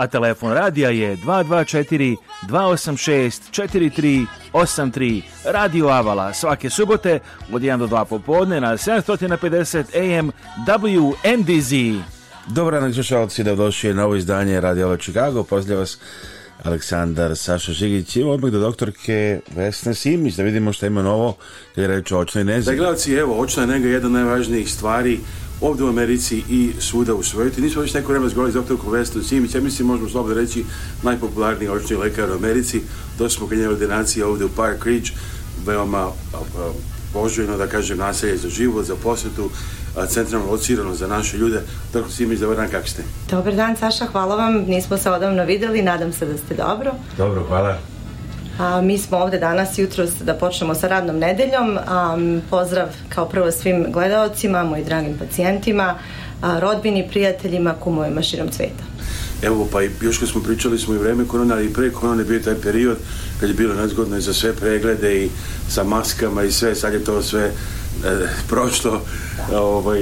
a telefon radija je 224 286 4383 Radio Avala svake subote od 1 do 2 popodne na 750 AM WNDZ. Dobar dan, slušalci, da došli na ovo izdanje Radio Avala Chicago. Pozdrav vas Aleksandar Saša Žigić. i odmah do doktorke Vesne Simić da vidimo šta ima novo kada je reč o očnoj nezi. Da, gledalci, evo, očna nega je jedna najvažnijih stvari ovde u Americi i svuda u svijetu. Nismo već neko vreme razgovarali s doktorkom Vestom Simić, ja mislim možemo slobodno reći najpopularniji očni lekar u Americi. Došli smo kod njene ordinacije ovde u Park Ridge, veoma poželjno, da kažem, naselje za život, za posetu, centralno locirano za naše ljude. Doktor Simić, dobar dan, kako ste? Dobar dan, Saša, hvala vam. Nismo se odavno videli, nadam se da ste dobro. Dobro, hvala. A, mi smo ovde danas jutro da počnemo sa radnom nedeljom. A, pozdrav kao prvo svim gledaocima, mojim dragim pacijentima, a, rodbini, prijateljima, kumovima širom cveta. Evo, pa još kad smo pričali smo i vreme korona, ali i pre korone bio taj period kad je bilo nezgodno i za sve preglede i sa maskama i sve, sad je to sve e, prošlo ovaj,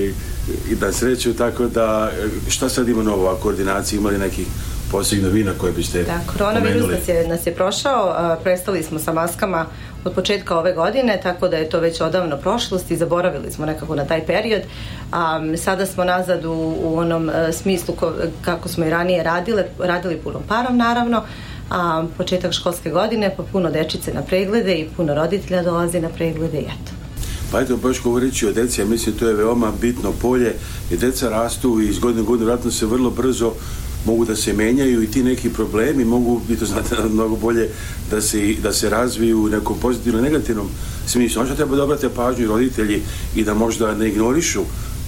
i da sreću, tako da e, šta sad ima novo o koordinaciji, imali nekih posebno vina koje biste Da, koronavirus pomenuli. nas je, nas je prošao, prestali smo sa maskama od početka ove godine, tako da je to već odavno prošlost i zaboravili smo nekako na taj period. A, sada smo nazad u, u onom e, smislu ko, kako smo i ranije radile, radili punom parom naravno, a početak školske godine pa puno dečice na preglede i puno roditelja dolazi na preglede i eto. Pa eto, baš govoreći o deci, ja mislim to je veoma bitno polje, i deca rastu i iz godine u godinu vratno se vrlo brzo mogu da se menjaju i ti neki problemi mogu, vi to znate mnogo bolje, da se, da se razviju u nekom pozitivnom, negativnom smislu. Ono što treba da obrate pažnju roditelji i da možda ne ignorišu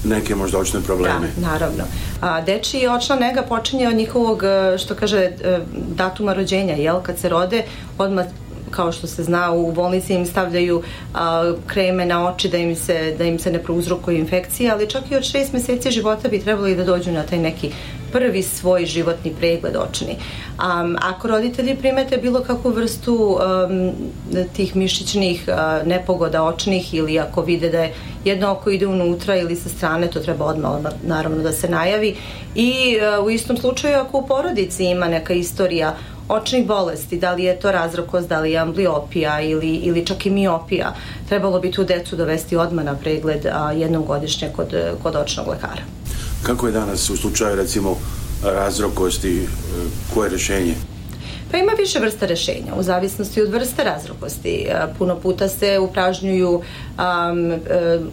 neke možda očne probleme. Da, naravno. A dečiji očna nega počinje od njihovog, e, što kaže, e, datuma rođenja, jel? Kad se rode, odmah kao što se zna u bolnici im stavljaju a, kreme na oči da im se da im se ne prouzrokuje infekcija, ali čak i od 6 meseci života bi trebali da dođu na taj neki prvi svoj životni pregled očni. Um, ako roditelji primete bilo kakvu vrstu um, tih mišićnih uh, nepogoda očnih ili ako vide da je jedno oko ide unutra ili sa strane, to treba odmah naravno da se najavi. I uh, u istom slučaju ako u porodici ima neka istorija očnih bolesti, da li je to razrokost, da li je ambliopija ili, ili čak i miopija, trebalo bi tu decu dovesti odmah na pregled a, jednom godišnje kod, kod očnog lekara. Kako je danas u slučaju, recimo, razrokosti, e, koje rešenje? Pa ima više vrsta rešenja, u zavisnosti od vrste razrokosti. E, puno puta se upražnjuju um,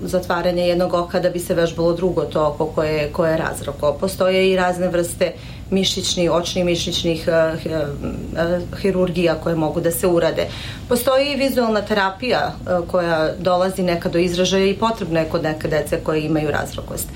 zatvaranje jednog oka da bi se vežbalo drugo to oko koje, koje je razroko. Postoje i razne vrste uh, mišićni, očni mišićnih eh, eh, hirurgija koje mogu da se urade. Postoji i vizualna terapija eh, koja dolazi nekad do izražaja i potrebna je kod neke dece koje imaju razrokost.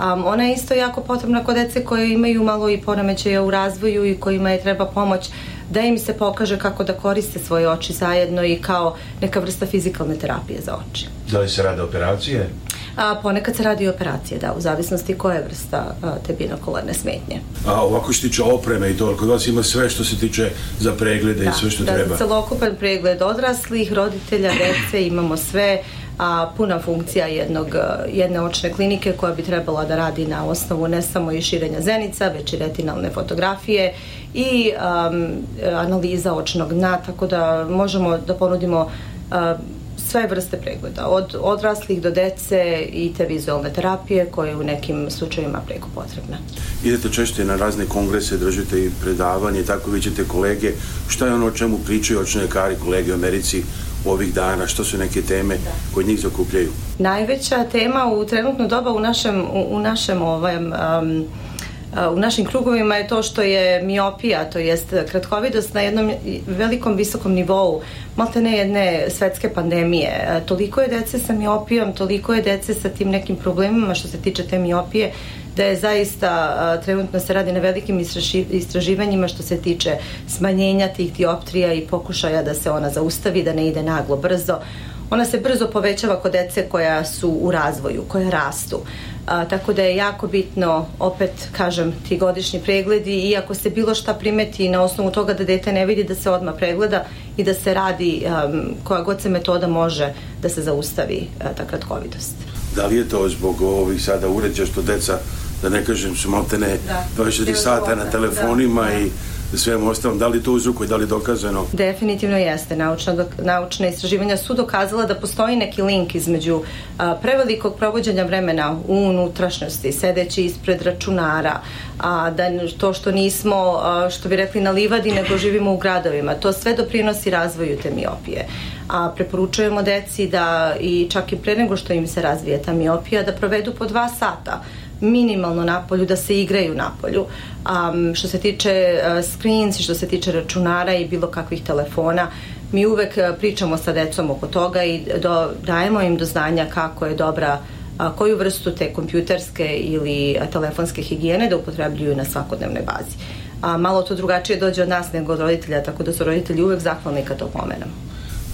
Um, ona je isto jako potrebna kod dece koje imaju malo i poremećaja u razvoju i kojima je treba pomoć da im se pokaže kako da koriste svoje oči zajedno i kao neka vrsta fizikalne terapije za oči. Da li se rade operacije? A, ponekad se radi operacije, da, u zavisnosti koja je vrsta a, te binokularne smetnje. A ovako što tiče opreme i to, kod vas ima sve što se tiče za preglede da, i sve što da, treba? Da, celokupan pregled odraslih, roditelja, dece, imamo sve a puna funkcija jednog, jedne očne klinike koja bi trebala da radi na osnovu ne samo i širenja zenica, već i retinalne fotografije i um, analiza očnog dna, tako da možemo da ponudimo uh, sve vrste pregleda, od odraslih do dece i te vizualne terapije koje u nekim slučajima preko potrebne. Idete češće na razne kongrese, držite i predavanje, tako vi ćete kolege, šta je ono o čemu pričaju očne lekari, kolege u Americi, ovih dana, što su neke teme da. koje njih zakupljaju? Najveća tema u trenutno doba u našem, u, u našem ovom um, u našim krugovima je to što je miopija, to jest kratkovidost na jednom velikom visokom nivou, malte ne jedne svetske pandemije. Toliko je dece sa miopijom, toliko je dece sa tim nekim problemima što se tiče te miopije, da je zaista trenutno se radi na velikim istraživanjima što se tiče smanjenja tih dioptrija i pokušaja da se ona zaustavi, da ne ide naglo brzo ona se brzo povećava kod dece koja su u razvoju, koja rastu a, tako da je jako bitno opet kažem ti godišnji pregledi i ako se bilo šta primeti na osnovu toga da dete ne vidi da se odma pregleda i da se radi um, koja god se metoda može da se zaustavi uh, ta kratkovidost. Da li je to zbog ovih sada uređaja što deca da ne kažem smotene da. 24 sata na telefonima da, da. i svemu ostalom, da li to uzrukuje, da li dokazano? Definitivno jeste. Naučna, dok, naučna istraživanja su dokazala da postoji neki link između a, prevelikog provođenja vremena u unutrašnjosti, sedeći ispred računara, a, da to što nismo, a, što bi rekli, na livadi, nego živimo u gradovima. To sve doprinosi razvoju te miopije a preporučujemo deci da i čak i pre nego što im se razvije ta miopija da provedu po dva sata minimalno napolju, da se igraju napolju. Um, što se tiče uh, screens i što se tiče računara i bilo kakvih telefona, mi uvek e, pričamo sa decom oko toga i do, dajemo im do znanja kako je dobra koju vrstu te kompjuterske ili e, telefonske higijene da upotrebljuju na svakodnevnoj bazi. A, malo to drugačije dođe od nas nego od roditelja, tako da su roditelji uvek zahvalni kad to pomenemo.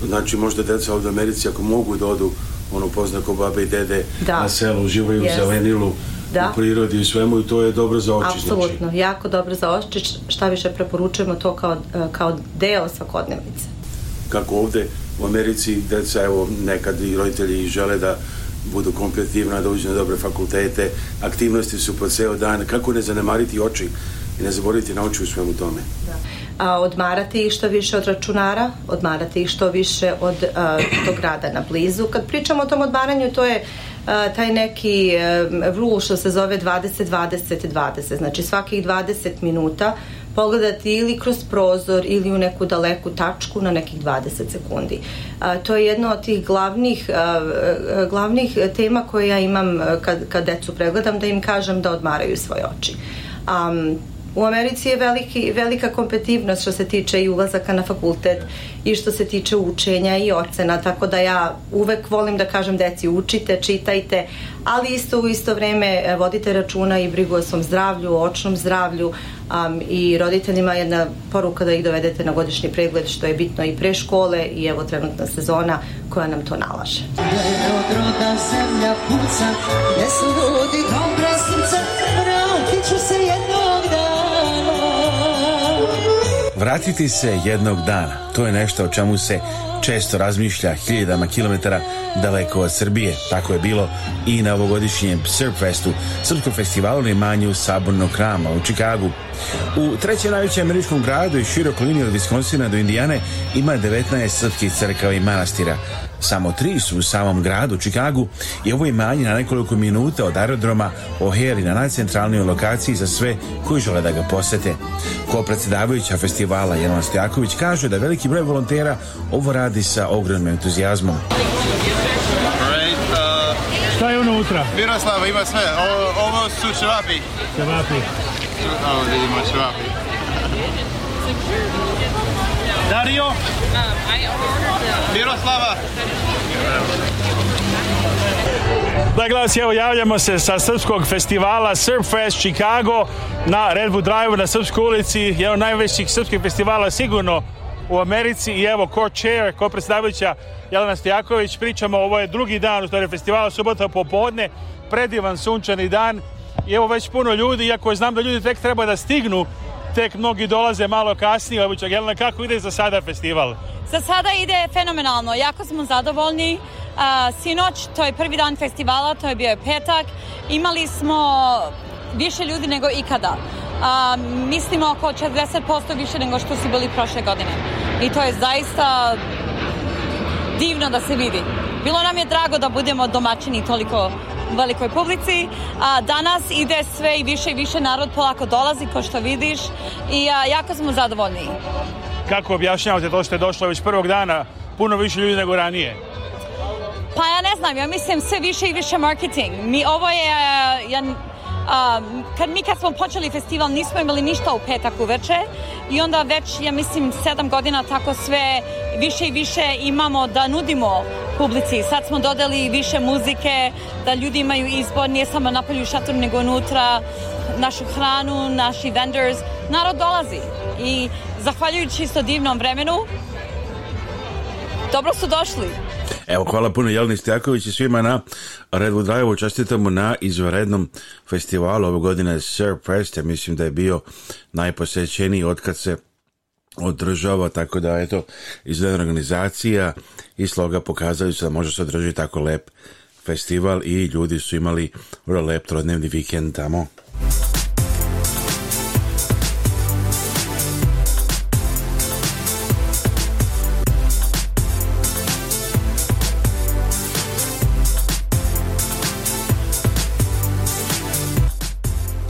Znači, možda deca ovde u Americi, ako mogu da odu ono poznako baba i dede da. na selu, uživaju yes. u zelenilu, da. u prirodi i svemu i to je dobro za oči. Znači. Apsolutno, znači. jako dobro za oči, šta više preporučujemo to kao, e, kao deo svakodnevice. Kako ovde u Americi deca, evo, nekad i roditelji žele da budu kompetitivna, da uđu na dobre fakultete, aktivnosti su po ceo dan, kako ne zanemariti oči i ne zaboraviti na oči u svemu tome. Da. A, odmarati ih što više od računara, odmarati ih što više od a, e, tog rada na blizu. Kad pričamo o tom odmaranju, to je taj neki e, rule što se zove 20-20-20, znači svakih 20 minuta pogledati ili kroz prozor ili u neku daleku tačku na nekih 20 sekundi. A, to je jedno od tih glavnih, a, glavnih tema koje ja imam e, kad, kad decu pregledam, da im kažem da odmaraju svoje oči. A, U Americi je veliki, velika kompetivnost što se tiče i ulazaka na fakultet i što se tiče učenja i ocena, tako da ja uvek volim da kažem deci učite, čitajte, ali isto u isto vreme e, vodite računa i brigu o svom zdravlju, o očnom zdravlju um, i roditeljima jedna poruka da ih dovedete na godišnji pregled što je bitno i pre škole i evo trenutna sezona koja nam to nalaže. Beograda zemlja puca, gde su ljudi dobro Vratiti se jednog dana, to je nešto o čemu se često razmišlja hiljadama kilometara daleko od Srbije. Tako je bilo i na ovogodišnjem Surfestu, srpskom festivalu na imanju Sabornog krama u Čikagu. U trećem najvećem američkom gradu i širok liniju od Viskonsina do Indijane ima 19 srpskih crkava i manastira. Samo tri su u samom gradu Čikagu i ovo je manje na nekoliko minuta od aerodroma O'Hare na najcentralnijoj lokaciji za sve koji žele da ga posete. Ko predsedavajuća festivala Jelena Stojaković kaže da veliki broj volontera ovo radi sa ogromnim entuzijazmom. Uh, Šta je unutra? Miroslava ima sve. Ovo, ovo su čevapi. Čevapi. Ovo vidimo čevapi. Dario? Miroslava? Da dakle, glas, evo javljamo se sa srpskog festivala Surf Fest Chicago na Red Bull Drive na Srpskoj ulici, jedan od najvećih srpskih festivala sigurno u Americi i evo ko chair, ko predstavljajuća Jelena Stojaković, pričamo, ovo je drugi dan u stvari festivala, subota popodne, predivan sunčani dan i evo već puno ljudi, iako znam da ljudi tek treba da stignu tek mnogi dolaze malo kasnije. Evo Jelena, kako ide za sada festival? Za sada ide fenomenalno, jako smo zadovoljni. Sinoć, to je prvi dan festivala, to je bio petak. Imali smo više ljudi nego ikada. A, mislimo oko 40% više nego što su bili prošle godine. I to je zaista divno da se vidi. Bilo nam je drago da budemo domaćini toliko velikoj publici. A, danas ide sve i više i više narod polako dolazi, kao što vidiš, i a, jako smo zadovoljni. Kako objašnjavate to što je došlo već prvog dana? Puno više ljudi nego ranije. Pa ja ne znam, ja mislim sve više i više marketing. Mi ovo je, ja, a, kad mi kad smo počeli festival nismo imali ništa u petak uveče i onda već, ja mislim, sedam godina tako sve više i više imamo da nudimo publici. Sad smo dodali više muzike, da ljudi imaju izbor, nije samo napolju šator, nego unutra, našu hranu, naši vendors. Narod dolazi i zahvaljujući isto divnom vremenu, dobro su došli. Evo, hvala puno Jelni Stjaković i svima na Redwood Drive-u. Čestitamo na izvarednom festivalu. Ove godine Surprise, mislim da je bio najposećeniji od kad se održava, tako da eto, izgledna organizacija i sloga pokazali su da može se održati tako lep festival i ljudi su imali vrlo lep trodnevni vikend tamo.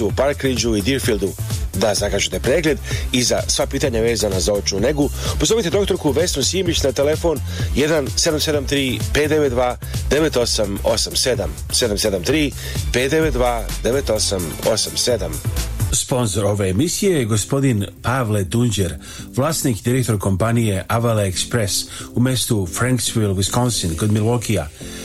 u Park Ridgeu i Deerfieldu. Da zakažete pregled i za sva pitanja vezana za očnu negu, pozovite doktorku Vesnu Simić na telefon 1773 592 9887 773 592 9887. Sponzor ove emisije je gospodin Pavle Dunđer, vlasnik i direktor kompanije Avala Express u mestu Franksville, Wisconsin, kod Milokija.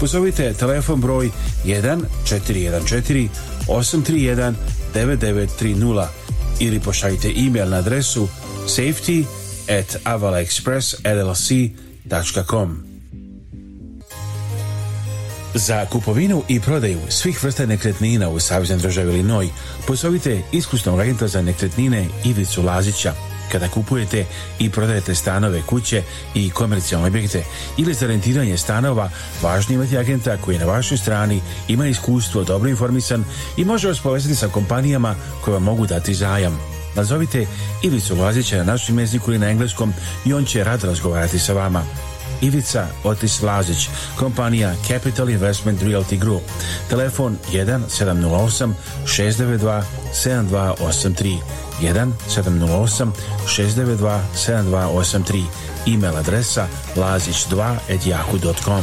pozovite telefon broj 1 414 831 9930 ili pošaljite e-mail na adresu safety at avalaexpressllc.com Za kupovinu i prodaju svih vrsta nekretnina u Savjeznoj državi Ilinoj pozovite iskusnog agenta za nekretnine Ivicu Lazića kada kupujete i prodajete stanove, kuće i komercijalne objekte ili za rentiranje stanova, važno imati agenta koji je na vašoj strani, ima iskustvo, dobro informisan i može vas povezati sa kompanijama koje vam mogu dati zajam. Nazovite Ivicu Lazića na našem jeziku ili na engleskom i on će rad razgovarati sa vama. Ivica Otis Lazić, kompanija Capital Investment Realty Group. Telefon 1 708 692 7283 1 692 7283 email adresa lazić 2yahoocom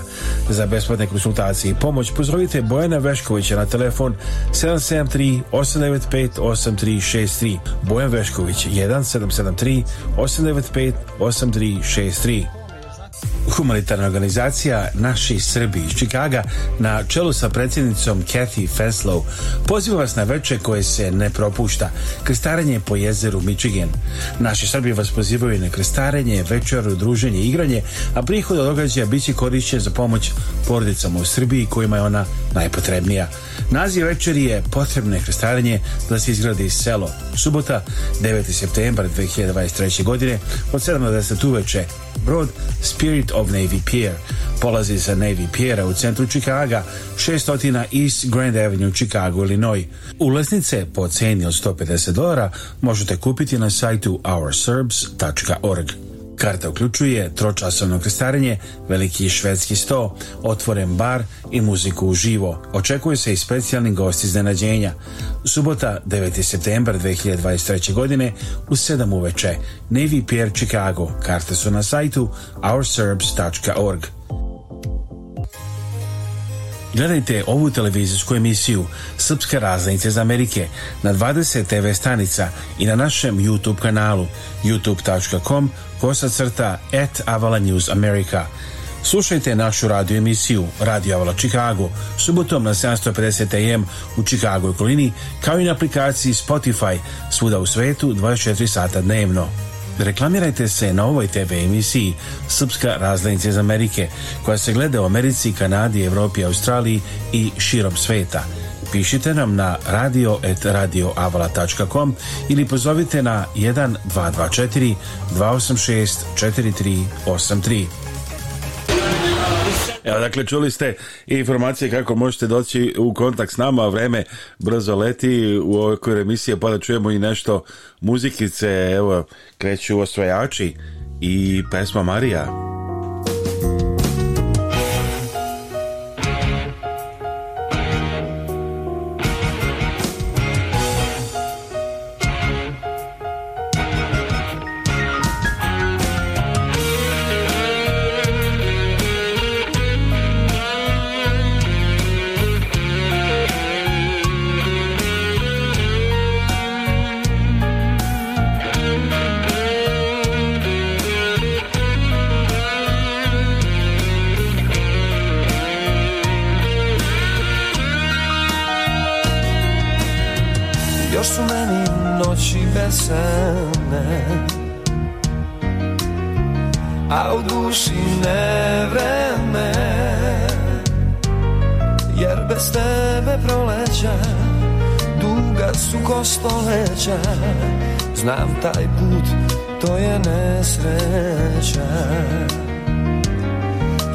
za besplatne konsultacije i pomoć, pozdravite Bojana Veškovića na telefon 773-895-8363. Bojan Vešković 1773 895 8363 humanitarna organizacija Naši Srbi iz Čikaga na čelu sa predsjednicom Kathy Feslow poziva vas na veče koje se ne propušta, krestarenje po jezeru Michigan. Naši Srbi vas pozivaju na krestarenje, večeru, druženje, i igranje, a prihod od događaja bit će korišćen za pomoć porodicama u Srbiji kojima je ona najpotrebnija. Naziv večeri je potrebno je krestarenje da se izgradi selo. Subota, 9. septembar 2023. godine, od 70. uveče, brod Spirit of Navy Pier. Polazi sa Navy Piera u centru Čikaga, 600 East Grand Avenue, Chicago, Illinois. Ulaznice po ceni od 150 dolara možete kupiti na sajtu ourserbs.org. Karta uključuje tročasovno krestarenje, veliki švedski sto, otvoren bar i muziku uživo. Očekuju se i specijalni gosti iznenađenja. Subota 9. septembar 2023. godine u 7 uveče Navy Pier Chicago. Karte su na sajtu ourserbs.org. Gledajte ovu televizijsku emisiju Srpske raznice iz Amerike na 20 TV stanica i na našem YouTube kanalu youtube.com kosacrta at Avala Slušajte našu radio emisiju Radio Avala Chicago subotom na 750 AM u Chicago i kolini kao i na aplikaciji Spotify svuda u svetu 24 sata dnevno. Reklamirajte se na ovoj TV emisiji Srpska razglednica iz Amerike, koja se gleda u Americi, Kanadi, Evropi, Australiji i širom sveta. Pišite nam na radio.radioavala.com ili pozovite na 1224 286 4383. Evo, dakle, čuli ste informacije kako možete doći u kontakt s nama, vreme brzo leti u ovoj emisije, pa da čujemo i nešto muzikice, evo, kreću osvajači i pesma Marija.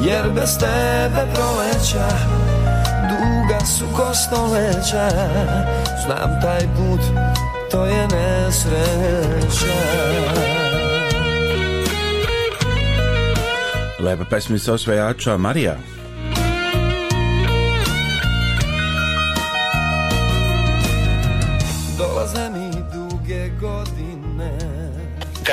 Jer bez tebe proleća Duga su kostoleća Znam taj put To je nesreća Lepa pesmica osvajača Marija. Dolaze mi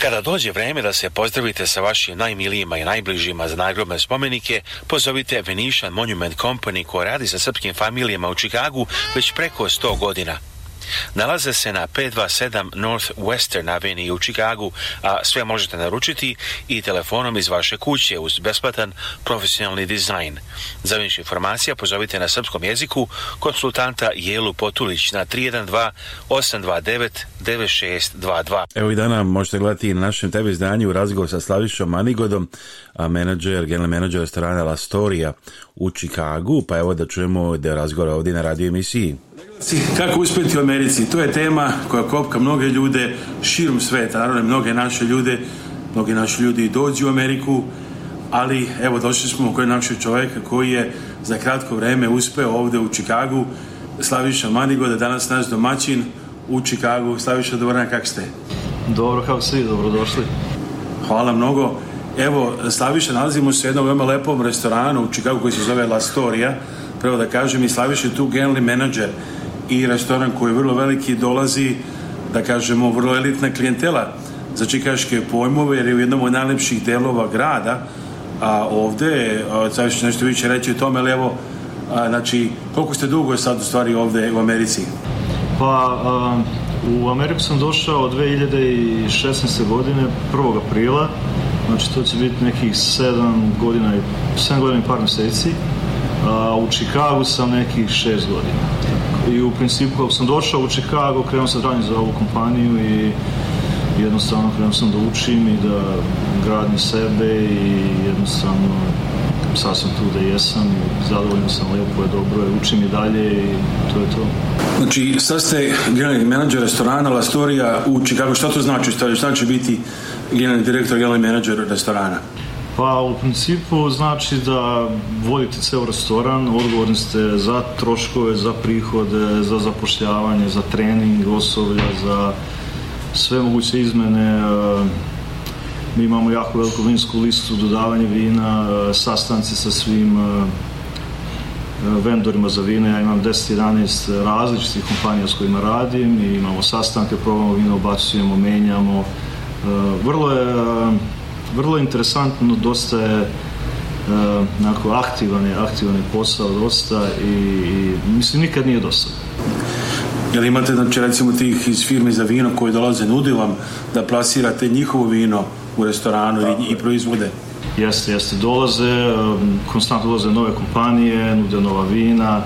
Kada dođe vreme da se pozdravite sa vašim najmilijima i najbližima za najgrobne spomenike, pozovite Venetian Monument Company koja radi sa srpskim familijama u Čikagu već preko 100 godina. Nalaze se na 527 North Western Avenue u Čikagu, a sve možete naručiti i telefonom iz vaše kuće uz besplatan profesionalni dizajn. Za više informacija pozovite na srpskom jeziku konsultanta Jelu Potulić na 312 829 9622. Evo i dana možete gledati na našem TV izdanju u razgovor sa Slavišom Manigodom, a menadžer, generalni menadžer restorana La Storia u Čikagu, pa evo da čujemo da razgovor ovdje na radio emisiji. Kako uspeti u Americi? To je tema koja kopka mnoge ljude širom sveta. Naravno, mnoge naše ljude, mnogi naši ljudi dođu u Ameriku, ali evo došli smo kod našeg čoveka koji je za kratko vreme uspeo ovde u Čikagu, Slaviša Manigo, da danas naš domaćin u Čikagu. Slaviša, dobar dan, kak ste? Dobro, kako svi, dobrodošli. Hvala mnogo. Evo, Slaviša, nalazimo se u jednom veoma lepom restoranu u Čikagu koji se zove La Storia. Prvo da kažem, i Slaviša je tu generalni menadžer i restoran koji je vrlo veliki dolazi, da kažemo, vrlo elitna klijentela za čikaške pojmove, jer je u jednom od najlepših delova grada, a ovde, sad ću nešto više reći o tome, ali evo, a, znači, koliko ste dugo sad u stvari ovde u Americi? Pa, um, u Ameriku sam došao 2016. godine, 1. aprila, znači to će biti nekih 7 godina, 7 godina i par meseci, a u Čikagu sam nekih 6 godina i u principu sam došao u Chicago, krenuo sam radim za ovu kompaniju i jednostavno krenuo sam da učim i da gradim sebe i jednostavno sad sam tu da jesam i zadovoljan sam, lepo je, dobro je, učim i dalje i to je to. Znači, sad ste generalni menadžer restorana La Storia u Chicago. Šta to znači? Šta znači biti generalni direktor, generalni menadžer restorana? Pa u principu znači da vodite ceo restoran, odgovorni ste za troškove, za prihode, za zapošljavanje, za trening osoblja, za sve moguće izmene. Mi imamo jako veliku vinsku listu, dodavanje vina, sastanci sa svim vendorima za vine, ja imam 10-11 različitih kompanija s kojima radim i imamo sastanke, probamo vino, obacujemo, menjamo. Vrlo je vrlo interesantno, dosta je e, onako aktivan je, aktivan je posao dosta i, i mislim nikad nije dosta. Jel imate znači recimo tih iz firme za vino koji dolaze nudi vam da plasirate njihovo vino u restoranu i, i proizvode? Jeste, jeste. Dolaze, e, konstantno dolaze nove kompanije, nude nova vina, e,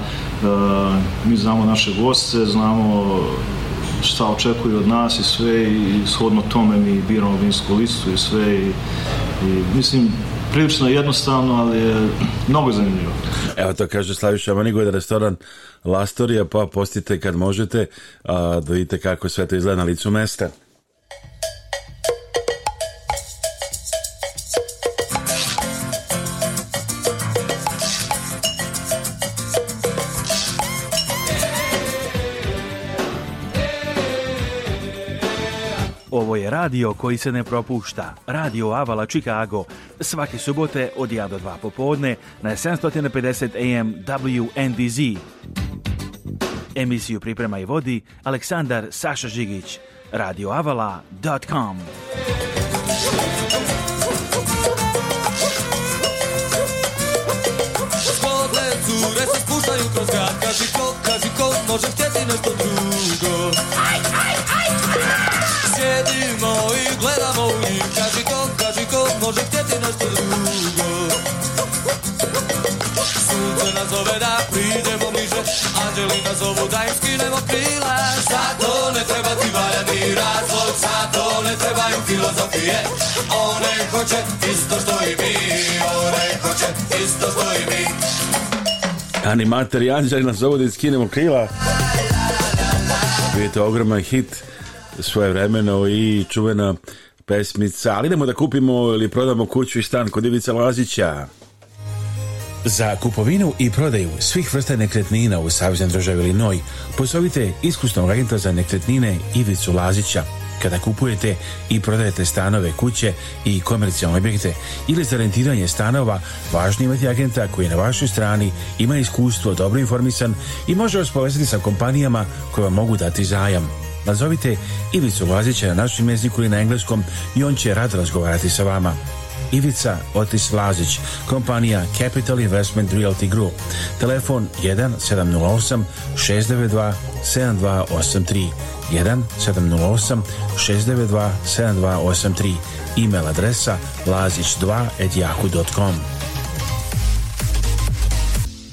mi znamo naše goste, znamo šta očekuju od nas i sve i shodno tome mi biramo vinsku listu i sve i, i mislim prilično jednostavno, ali je mnogo zanimljivo. Evo to kaže Slaviša Manigoj, restoran Lastorija, pa postite kad možete, a, da vidite kako sve to izgleda na licu mesta. radio koji se ne propušta, Radio Avala Chicago, svake subote od 1 do 2 popodne na 750 AM WNDZ. Emisiju priprema i vodi Aleksandar Saša Žigić, radioavala.com. Škodle, cure se spuštaju kroz grad, kaži ko, kaži ko, može može htjeti nešto drugo Sunce nas zove da priđemo bliže Anđeli nas zovu da im skinemo krila Za to ne treba ti valjani razlog Za to ne trebaju filozofije One hoće isto što i mi One hoće isto što i mi Animator i Anđeli nas zovu da im skinemo krila Vidite, ogroman hit svoje vremeno i čuvena pesmica, ali idemo da kupimo ili prodamo kuću i stan kod Ivica Lazića. Za kupovinu i prodaju svih vrsta nekretnina u Savjeznoj državi Illinois pozovite iskusnog agenta za nekretnine Ivicu Lazića. Kada kupujete i prodajete stanove, kuće i komercijalne objekte ili za rentiranje stanova, važno je imati agenta koji je na vašoj strani, ima iskustvo, dobro informisan i može vas povezati sa kompanijama koje vam mogu dati zajam. Nazovite pa Ivicu Lazića na našem jeziku ili na engleskom i on će rad razgovarati sa vama. Ivica Otis Lazić, kompanija Capital Investment Realty Group. Telefon 1 708 692 7283 1 692 7283 E-mail adresa lazić 2yahoocom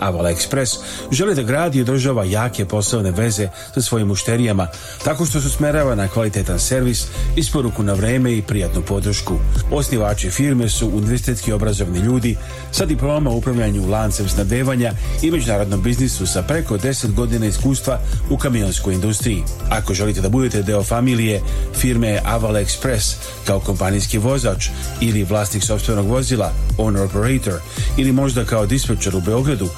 Aval Express želi da gradi i održava jake poslovne veze sa svojim mušterijama tako što su usmerava na kvalitetan servis, isporuku na vreme i prijatnu podršku. Osnivači firme su univerzitetski obrazovni ljudi sa diploma upravljanju lancem snabdevanja i međunarodnom biznisu sa preko 10 godina iskustva u kamionskoj industriji. Ako želite da budete deo familije firme Aval Express kao kompanijski vozač ili vlasnik sobstvenog vozila, owner operator ili možda kao dispečer u Beogradu,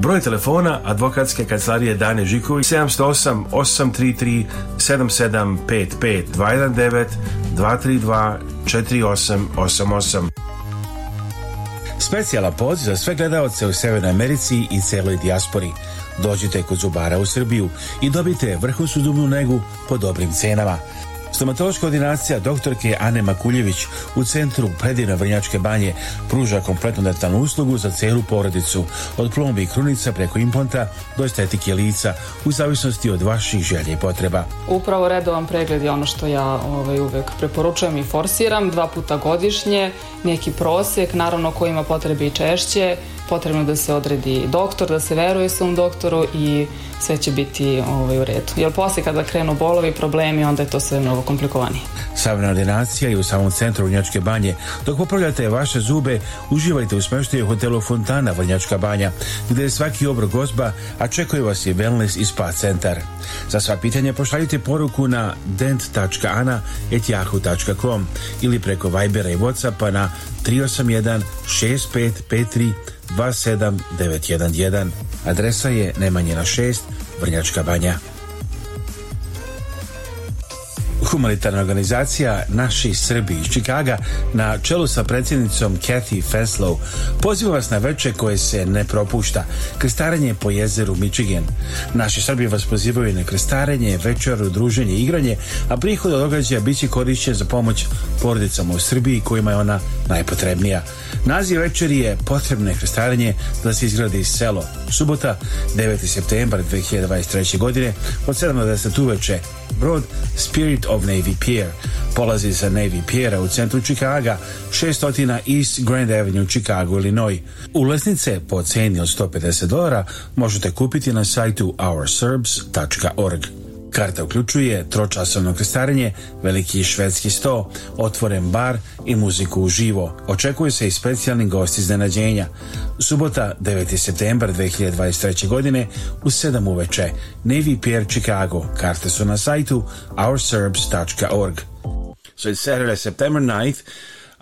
Broj telefona advokatske kancelarije Dane Žiković 708 833 7755 219 232 4888. Specijala poziv za sve gledalce u Severnoj Americi i celoj dijaspori. Dođite kod Zubara u Srbiju i dobite vrhunsku dubnu negu po dobrim cenama. Stomatološka ordinacija doktorke Ane Makuljević u centru predivne Vrnjačke banje pruža kompletnu dentalnu uslugu za celu porodicu, od plombi i krunica preko implanta do estetike lica u zavisnosti od vaših želja i potreba. Upravo redovan pregled je ono što ja ovaj, uvek preporučujem i forsiram, dva puta godišnje, neki prosjek, naravno ko ima potrebe i češće, potrebno da se odredi doktor, da se veruje svom doktoru i sve će biti ovaj, u redu. Jer posle kada krenu bolovi, problemi, onda je to sve mnogo komplikovanije. Savna ordinacija je u samom centru Vrnjačke banje. Dok popravljate vaše zube, uživajte u smeštaju hotelu Fontana Vrnjačka banja, gde je svaki obrok gozba, a čekuje vas i wellness i spa centar. Za sva pitanja pošaljite poruku na dent.ana.yahoo.com ili preko Vibera i Whatsappa na 381 6553 27911. Adresa je Nemanjina 6, Vrnjačka banja. Humanitarna organizacija Naši Srbi iz Čikaga na čelu sa predsjednicom Kathy Feslow poziva vas na veče koje se ne propušta, krestarenje po jezeru Michigan. Naši Srbi vas pozivaju na krestarenje, večeru, druženje, igranje, a prihod od događaja bit će korišćen za pomoć porodicama u Srbiji kojima je ona najpotrebnija. Naziv večeri je Potrebno je krestarenje da se izgradi selo. Subota, 9. septembar 2023. godine, od 70. uveče, brod Spirit of Navy Pier. Polazi sa Navy Piera u centru Čikaga, 600 East Grand Avenue, Chicago, Illinois. Ulaznice po ceni od 150 dolara možete kupiti na sajtu ourserbs.org. Karta uključuje tročasovno krestarenje, veliki švedski sto, otvoren bar i muziku uživo. Očekuju se i specijalni gosti iznenađenja. Subota, 9. septembar 2023. godine u 7 uveče, Navy Pier Chicago. Karte su na sajtu ourserbs.org. So it's Saturday, September 9th.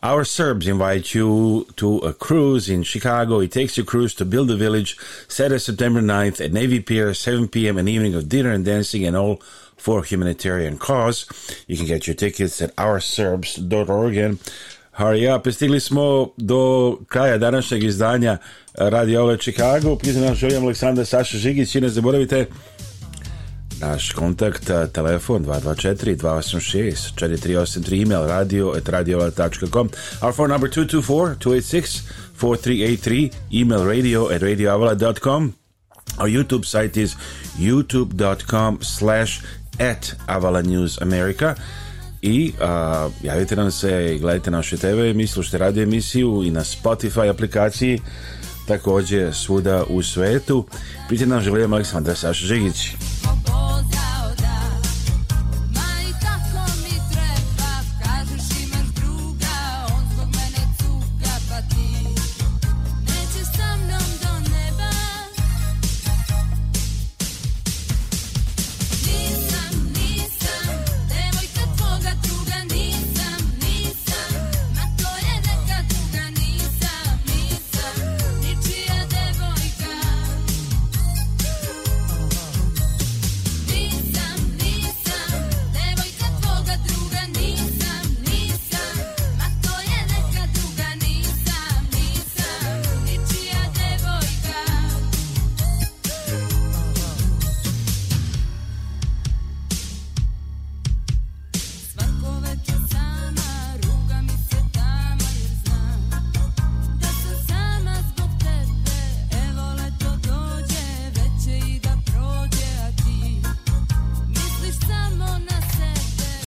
Our Serbs invite you to a cruise in Chicago. It takes you cruise to Build the Village, Saturday, September 9th at Navy Pier, 7 p.m., an evening of dinner and dancing and all for humanitarian cause. You can get your tickets at ourserbs.org and hurry up. Stigli smo do kraja današnjeg izdanja uh, Radio Ole Chicago. Prijatelj naš Aleksandar Saša Žigić i ne zaboravite Naš kontakt, telefon 224-286-4383, email radio at radioavala.com. Our phone number 224-286-4383, email radio at radioavala.com. Our YouTube site is youtube.com slash at Avala I uh, javite nam se gledajte naše TV emisije, slušajte radio emisiju i na Spotify aplikaciji takođe svuda u svetu. Piti nam želio Aleksandar Saša Žigić.